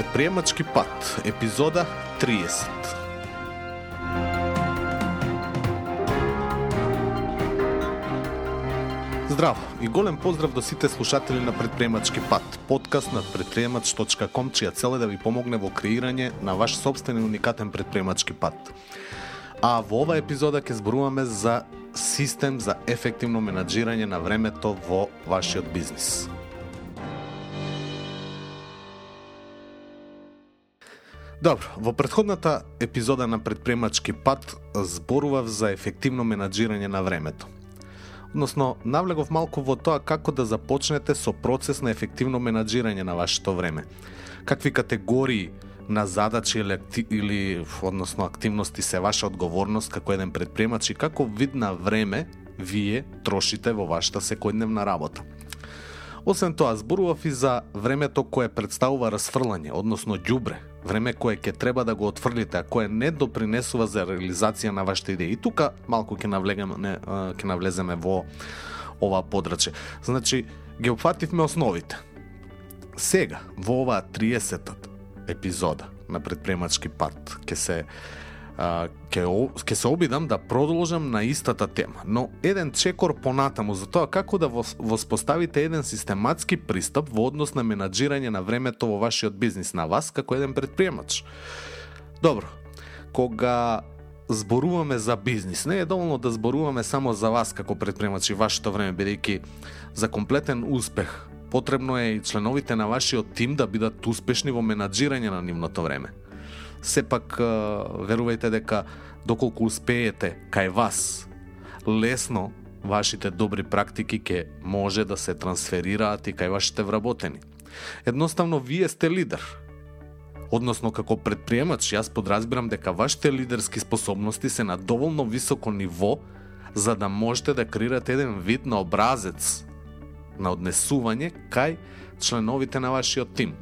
Предприемачки пат, епизода 30. Здраво и голем поздрав до сите слушатели на Предприемачки пат, подкаст на предприемач.com, чија цел е да ви помогне во креирање на ваш собствен и уникатен предприемачки пат. А во ова епизода ќе зборуваме за систем за ефективно менаџирање на времето во вашиот бизнис. Добро, во предходната епизода на Предприемачки пат зборував за ефективно менаджирање на времето. Односно, навлегов малку во тоа како да започнете со процес на ефективно менаджирање на вашето време. Какви категории на задачи или, или односно активности се ваша одговорност како еден предприемач и како вид на време вие трошите во вашата секојдневна работа. Освен тоа, зборував и за времето кое представува расфрлање, односно ѓубре, време кое ќе треба да го отфрлите, а кое не допринесува за реализација на вашите идеи. И тука малку ќе навлегаме, ќе навлеземе во ова подраче. Значи, ги опфативме основите. Сега, во оваа 30 епизода на предпремачки пат, ќе се ќе, ќе се обидам да продолжам на истата тема, но еден чекор понатаму за тоа како да воспоставите еден систематски пристап во однос на менаџирање на времето во вашиот бизнис на вас како еден предприемач. Добро, кога зборуваме за бизнис, не е доволно да зборуваме само за вас како предприемач и вашето време, бидејќи за комплетен успех потребно е и членовите на вашиот тим да бидат успешни во менаџирање на нивното време сепак верувајте дека доколку успеете кај вас лесно вашите добри практики ќе може да се трансферираат и кај вашите вработени. Едноставно вие сте лидер. Односно како предприемач јас подразбирам дека вашите лидерски способности се на доволно високо ниво за да можете да креирате еден вид на образец на однесување кај членовите на вашиот тим.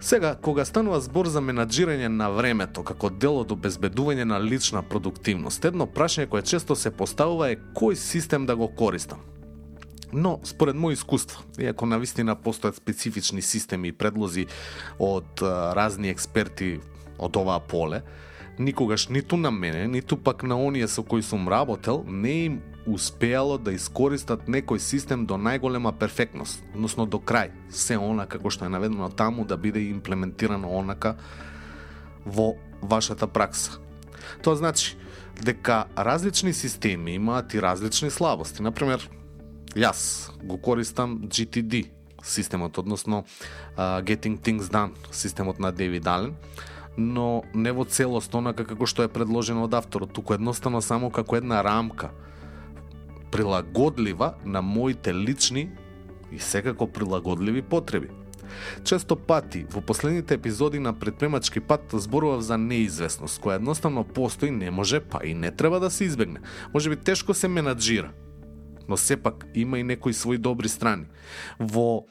Сега, кога станува збор за менаджирање на времето како дел од обезбедување на лична продуктивност, едно прашање кое често се поставува е кој систем да го користам. Но, според мој искуство, иако на вистина постојат специфични системи и предлози од разни експерти од оваа поле, никогаш ниту на мене, ниту пак на оние со кои сум работел, не им успеало да искористат некој систем до најголема перфектност, односно до крај, се она како што е наведено таму да биде имплементирано онака во вашата пракса. Тоа значи дека различни системи имаат и различни слабости. Например, јас го користам GTD системот, односно uh, Getting Things Done системот на Дейвид Ален, но не во целост онака како што е предложено од авторот, туку едноставно само како една рамка прилагодлива на моите лични и секако прилагодливи потреби. Често пати во последните епизоди на предпремачки пат зборував за неизвестност, која едноставно постои, не може, па и не треба да се избегне. Може би тешко се менаджира, но сепак има и некои свои добри страни. Во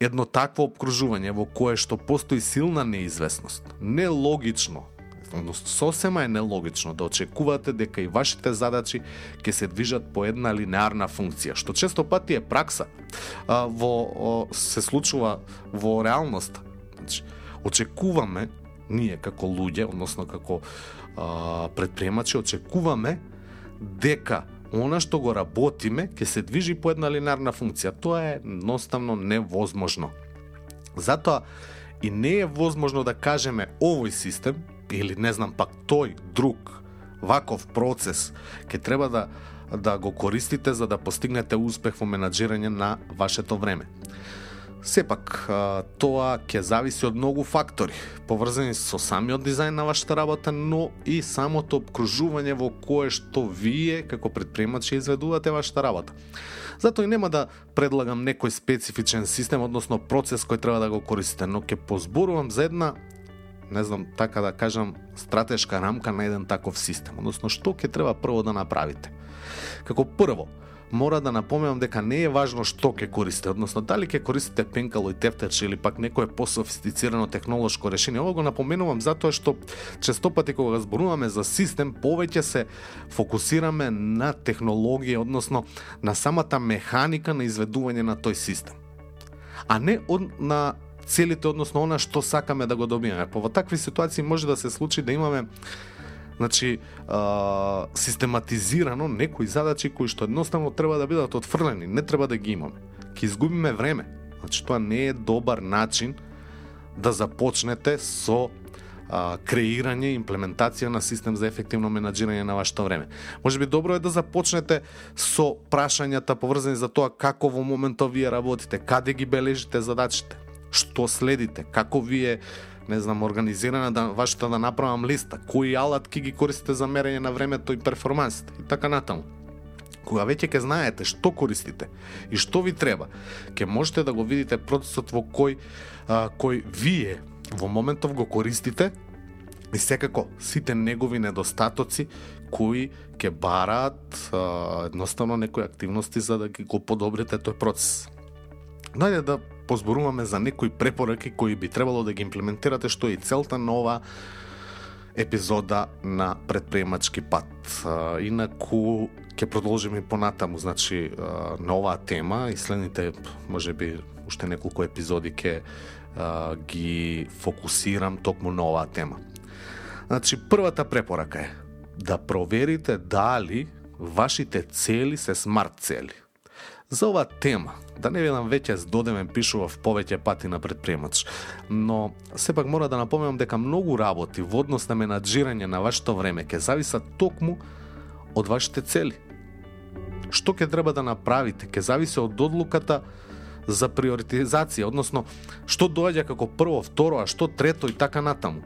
едно такво обкружување во кое што постои силна неизвестност, нелогично, односно сосема е нелогично да очекувате дека и вашите задачи ќе се движат по една линеарна функција, што често пати е пракса а, во о, се случува во реалност. Значи, очекуваме ние како луѓе, односно како а, предприемачи, очекуваме дека она што го работиме ќе се движи по една линарна функција. Тоа е едноставно невозможно. Затоа и не е возможно да кажеме овој систем или не знам пак тој друг ваков процес ќе треба да да го користите за да постигнете успех во менаџирање на вашето време. Сепак, тоа ќе зависи од многу фактори, поврзани со самиот дизајн на вашата работа, но и самото обкружување во кое што вие, како предприемачи, изведувате вашата работа. Затоа и нема да предлагам некој специфичен систем, односно процес кој треба да го користите, но ќе позборувам за една не знам, така да кажам, стратешка рамка на еден таков систем. Односно, што ќе треба прво да направите? Како прво, мора да напомнам дека не е важно што ќе користите, односно дали ќе користите пенкало и тефтерче или пак некое пософистицирано технолошко решение. Ово го напоменувам затоа што честопати кога зборуваме за систем, повеќе се фокусираме на технологија, односно на самата механика на изведување на тој систем. А не од, на целите, односно она што сакаме да го добиеме. По во такви ситуации може да се случи да имаме значи а, систематизирано некои задачи кои што едноставно треба да бидат отфрлени, не треба да ги имаме. Ќе изгубиме време. Значи тоа не е добар начин да започнете со а, креирање и имплементација на систем за ефективно менаџирање на вашето време. Може би добро е да започнете со прашањата поврзани за тоа како во моментов вие работите, каде ги бележите задачите, што следите, како вие не знам, организирана да вашата да направам листа, кои алатки ги користите за мерење на времето и перформансите и така натаму. Кога веќе ќе знаете што користите и што ви треба, ќе можете да го видите процесот во кој а, кој вие во моментов го користите и секако сите негови недостатоци кои ќе бараат а, едноставно некои активности за да ги го подобрите тој процес. Најде да позборуваме за некои препораки кои би требало да ги имплементирате, што е и целта на ова епизода на предприемачки пат. Инаку ќе продолжиме понатаму, значи на оваа тема и следните, може би, уште неколку епизоди ќе ги фокусирам токму на оваа тема. Значи, првата препорака е да проверите дали вашите цели се смарт цели. За оваа тема, да не велам веќе додемен пишував повеќе пати на предприемач, но сепак мора да напоменам дека многу работи во однос на менаджирање на вашето време ќе зависат токму од вашите цели. Што ќе треба да направите ќе зависи од одлуката за приоритизација, односно што доаѓа како прво, второ, а што трето и така натаму.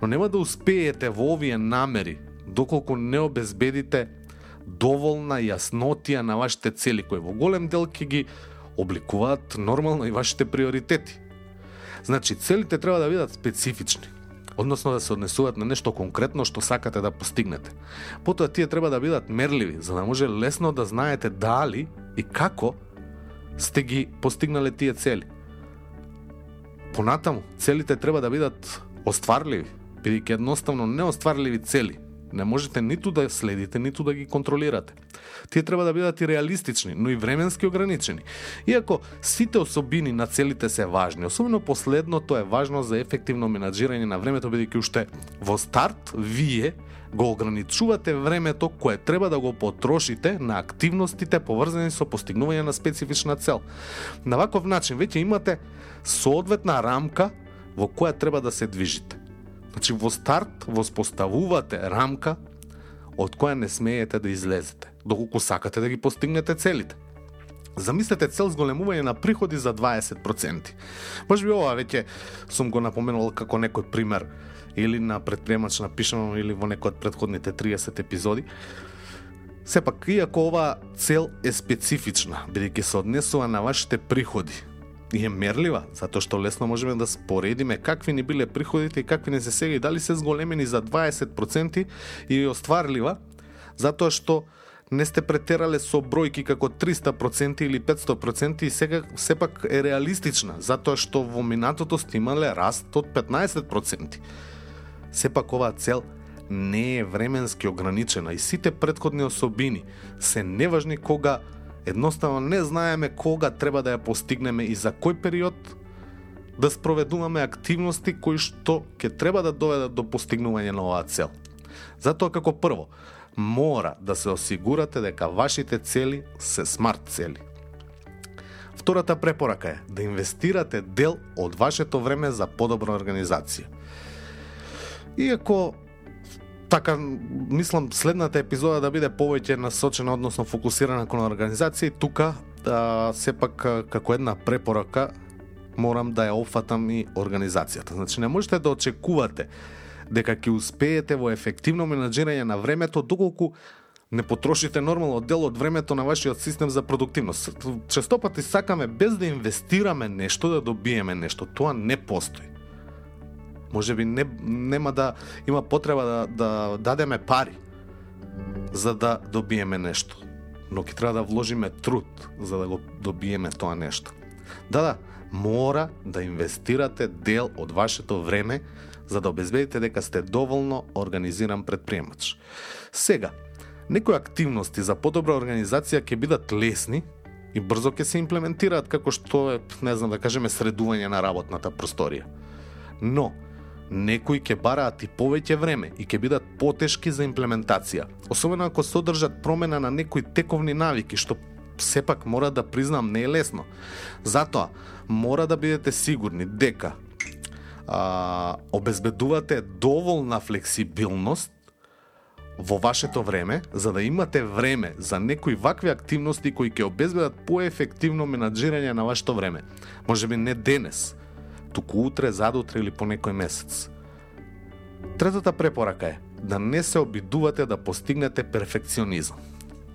Но нема да успеете во овие намери доколку не обезбедите доволна јаснотија на вашите цели, кои во голем дел ќе ги обликуваат нормално и вашите приоритети. Значи, целите треба да бидат специфични, односно да се однесуваат на нешто конкретно што сакате да постигнете. Потоа тие треба да бидат мерливи, за да може лесно да знаете дали и како сте ги постигнале тие цели. Понатаму, целите треба да бидат остварливи, бидејќи едноставно неостварливи цели Не можете ниту да следите, ниту да ги контролирате. Тие треба да бидат и реалистични, но и временски ограничени. Иако сите особини на целите се важни, особено последното е важно за ефективно менаџирање на времето, бидејќи уште во старт вие го ограничувате времето кое треба да го потрошите на активностите поврзани со постигнување на специфична цел. На ваков начин веќе имате соодветна рамка во која треба да се движите. Значи во старт воспоставувате рамка од која не смеете да излезете, доколку сакате да ги постигнете целите. Замислете цел зголемување на приходи за 20%. Може би ова веќе сум го напоменал како некој пример или на предприемач напишано или во некој од предходните 30 епизоди. Сепак, иако ова цел е специфична, бидејќи се однесува на вашите приходи, и е мерлива, затоа што лесно можеме да споредиме какви ни биле приходите и какви не се сега и дали се зголемени за 20% или остварлива, затоа што не сте претерале со бројки како 300% или 500% и сега сепак е реалистична, затоа што во минатото сте имале раст од 15%. Сепак оваа цел не е временски ограничена и сите предходни особини се неважни кога Едноставно не знаеме кога треба да ја постигнеме и за кој период да спроведуваме активности кои што ќе треба да доведат до постигнување на оваа цел. Затоа како прво, мора да се осигурате дека вашите цели се смарт цели. Втората препорака е да инвестирате дел од вашето време за подобра организација. Иако така мислам следната епизода да биде повеќе насочена односно фокусирана кон организација и тука а, сепак како една препорака морам да ја офатам и организацијата. Значи не можете да очекувате дека ќе успеете во ефективно менаџирање на времето доколку не потрошите нормално дел од времето на вашиот систем за продуктивност. Честопати сакаме без да инвестираме нешто да добиеме нешто. Тоа не постои. Може би не, нема да има потреба да, да дадеме пари за да добиеме нешто. Но ќе треба да вложиме труд за да го добиеме тоа нешто. Да, да, мора да инвестирате дел од вашето време за да обезбедите дека сте доволно организиран предприемач. Сега, некои активности за подобра организација ќе бидат лесни и брзо ќе се имплементираат како што е, не знам да кажеме, средување на работната просторија. Но, некои ќе бараат и повеќе време и ќе бидат потешки за имплементација, особено ако содржат промена на некои тековни навики, што сепак мора да признам не е лесно. Затоа, мора да бидете сигурни дека а, обезбедувате доволна флексибилност во вашето време, за да имате време за некои вакви активности кои ќе обезбедат поефективно менаджирање на вашето време. Може би не денес, туку утре, задутре или по некој месец. Третата препорака е да не се обидувате да постигнете перфекционизам.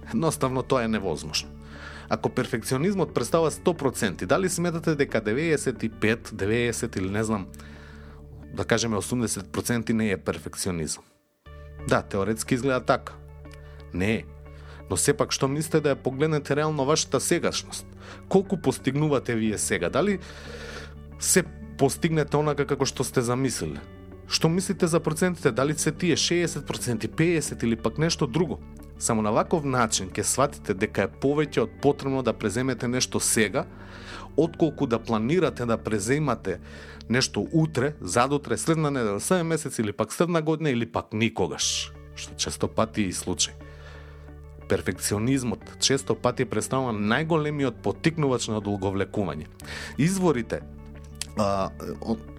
Едноставно тоа е невозможно. Ако перфекционизмот представа 100%, дали сметате дека 95, 90 или не знам, да кажеме 80% не е перфекционизам? Да, теоретски изгледа така. Не е. Но сепак што мислите да ја погледнете реално вашата сегашност? Колку постигнувате вие сега? Дали се постигнете онака како што сте замислиле. Што мислите за процентите? Дали се тие 60%, 50% или пак нешто друго? Само на ваков начин ќе сватите дека е повеќе од потребно да преземете нешто сега, отколку да планирате да преземате нешто утре, задутре, следна недела, седем месец или пак следна година или пак никогаш, што често пати е и случај. Перфекционизмот често пати представува најголемиот потикнувач на долговлекување. Изворите а,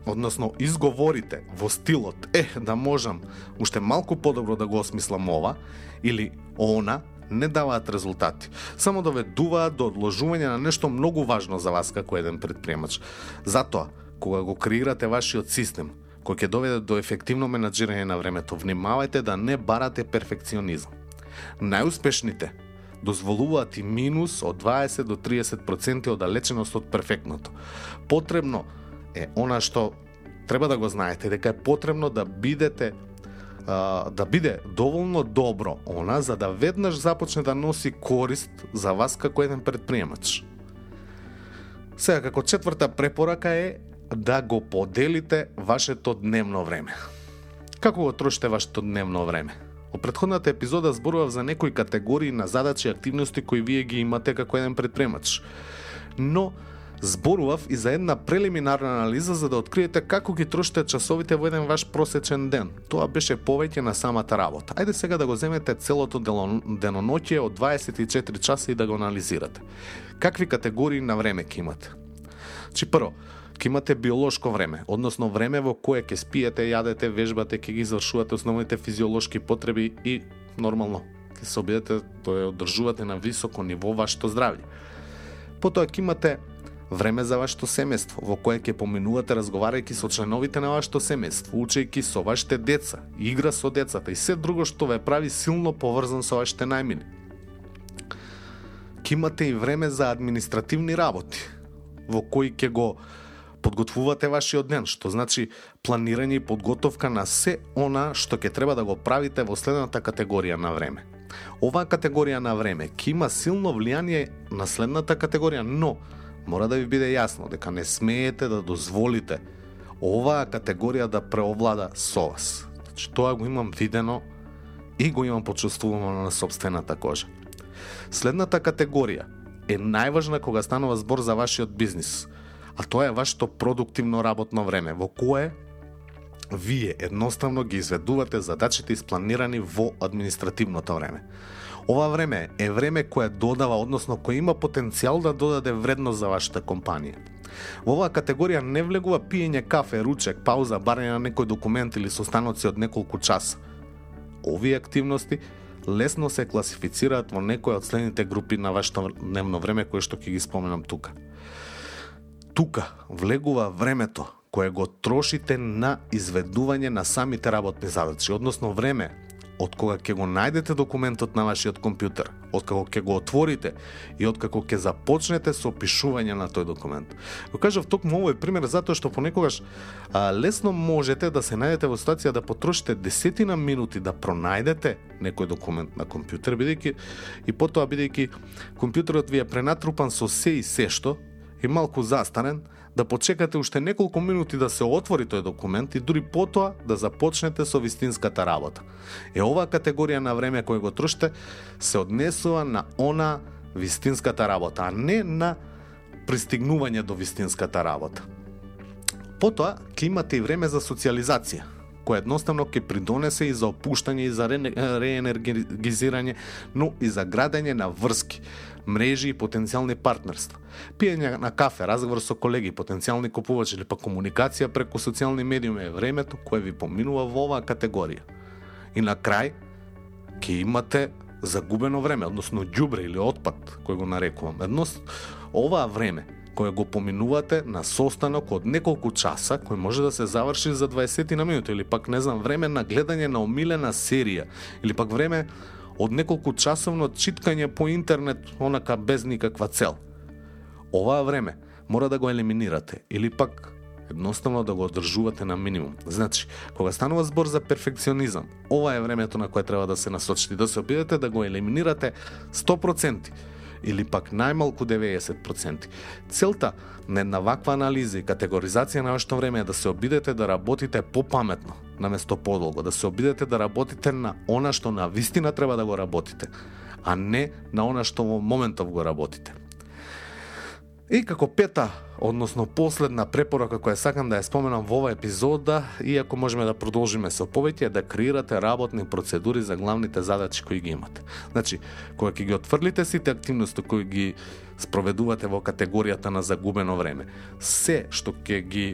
односно изговорите во стилот е да можам уште малку подобро да го осмислам ова или она не даваат резултати. Само доведуваат до одложување на нешто многу важно за вас како еден предприемач. Затоа, кога го креирате вашиот систем, кој ќе доведе до ефективно менаджирање на времето, внимавајте да не барате перфекционизам. Најуспешните дозволуваат и минус од 20 до 30% оддалеченост од перфектното. Потребно е она што треба да го знаете дека е потребно да бидете да биде доволно добро она за да веднаш започне да носи корист за вас како еден предприемач. Сега како четврта препорака е да го поделите вашето дневно време. Како го трошите вашето дневно време? Во предходната епизода зборував за некои категории на задачи и активности кои вие ги имате како еден предприемач. Но зборував и за една прелиминарна анализа за да откриете како ги трошите часовите во еден ваш просечен ден. Тоа беше повеќе на самата работа. Ајде сега да го земете целото деноноќе од 24 часа и да го анализирате. Какви категории на време ќе имате? Чи прво, ќе имате биолошко време, односно време во кое ќе спиете, јадете, вежбате, ќе ги извршувате основните физиолошки потреби и нормално ќе се обидете да ја одржувате на високо ниво вашето здравје. Потоа ќе имате време за вашето семејство, во кое ќе поминувате разговарајќи со членовите на вашето семејство, учејќи со вашите деца, игра со децата и се друго што ве прави силно поврзан со вашите најмини. Ке имате и време за административни работи, во кои ќе го подготвувате вашиот ден, што значи планирање и подготовка на се она што ќе треба да го правите во следната категорија на време. Оваа категорија на време ќе има силно влијание на следната категорија, но мора да ви биде јасно дека не смеете да дозволите оваа категорија да преовлада со вас. Значи, тоа го имам видено и го имам почувствувано на собствената кожа. Следната категорија е најважна кога станува збор за вашиот бизнис, а тоа е вашето продуктивно работно време, во кое вие едноставно ги изведувате задачите испланирани во административното време. Ова време е време кое додава, односно кој има потенцијал да додаде вредност за вашата компанија. Во оваа категорија не влегува пиење кафе, ручек, пауза, барање на некој документ или состаноци од неколку часа. Овие активности лесно се класифицираат во некој од следните групи на вашето дневно време кои што ќе ги споменам тука. Тука влегува времето кое го трошите на изведување на самите работни задачи, односно време од кога ќе го најдете документот на вашиот компјутер, од како ќе го отворите и од како ќе започнете со пишување на тој документ. Го кажав токму овој пример затоа што понекогаш а, лесно можете да се најдете во ситуација да потрошите десетина минути да пронајдете некој документ на компјутер, бидејќи и потоа бидејќи компјутерот ви е пренатрупан со се и се што и малку застанен да почекате уште неколку минути да се отвори тој документ и дури потоа да започнете со вистинската работа. Е оваа категорија на време кој го трошите се однесува на она вистинската работа, а не на пристигнување до вистинската работа. Потоа, ќе имате и време за социализација, која едноставно ќе придонесе и за опуштање и за реенергизирање, но и за градење на врски, мрежи и потенцијални партнерства. Пиење на кафе, разговор со колеги, потенцијални купувачи или па комуникација преку социјални медиуми е времето кое ви поминува во оваа категорија. И на крај ќе имате загубено време, односно ѓубре или отпад, кој го нарекувам. Едност, оваа време кое го поминувате на состанок од неколку часа, кој може да се заврши за 20 на минути, или пак, не знам, време на гледање на омилена серија, или пак време од неколку часовно читкање по интернет, онака без никаква цел. Оваа време мора да го елиминирате, или пак едноставно да го одржувате на минимум. Значи, кога станува збор за перфекционизам, ова е времето на кое треба да се насочите, да се обидете да го елиминирате 100% или пак најмалку 90%. Целта на една ваква анализа и категоризација на вашето време е да се обидете да работите попаметно, наместо подолго, да се обидете да работите на она што на вистина треба да го работите, а не на она што во моментов го работите. И како пета, односно последна препорака која сакам да ја споменам во оваа епизода, иако можеме да продолжиме со повеќе, е да креирате работни процедури за главните задачи кои ги имате. Значи, кога ќе ги отфрлите сите активности кои ги спроведувате во категоријата на загубено време, се што ќе ги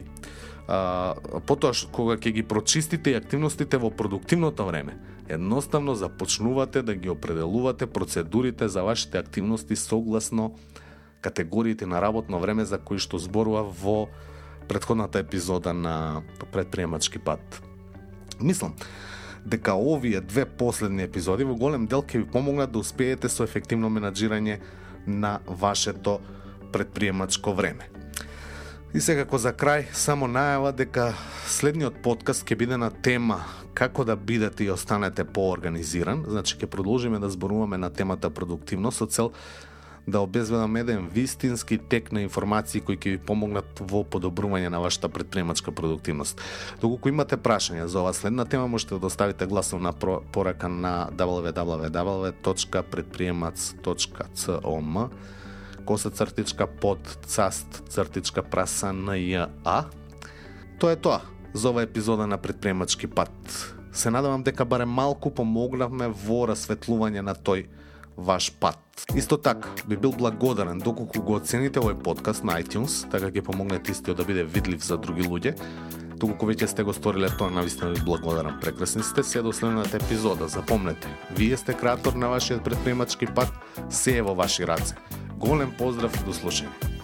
а, потоа кога ќе ги прочистите и активностите во продуктивното време, едноставно започнувате да ги определувате процедурите за вашите активности согласно категориите на работно време за кои што зборува во предходната епизода на предприемачки пат. Мислам, дека овие две последни епизоди во голем дел ќе ви помогнат да успеете со ефективно менаджирање на вашето предприемачко време. И секако за крај, само најава дека следниот подкаст ќе биде на тема како да бидете и останете поорганизиран, значи ќе продолжиме да зборуваме на темата продуктивност со цел да обезбедам еден вистински тек на информации кои ќе ви помогнат во подобрување на вашата предприемачка продуктивност. Доколку имате прашања за оваа следна тема, можете да оставите гласовна порака на www.предприемац.com коса цртичка под цаст цртичка праса на ја. Тоа е тоа за ова епизода на предприемачки пат. Се надавам дека барем малку помогнавме во расветлување на тој ваш пат. Исто така, би бил благодарен доколку го оцените овој подкаст на iTunes, така ќе помогнете истиот да биде видлив за други луѓе. Доколку веќе сте го сториле тоа, навистина ви благодарам. Прекрасни сте се до следната епизода. Запомнете, вие сте креатор на вашиот предприемачки пат, се е во ваши раце. Голем поздрав до слушање.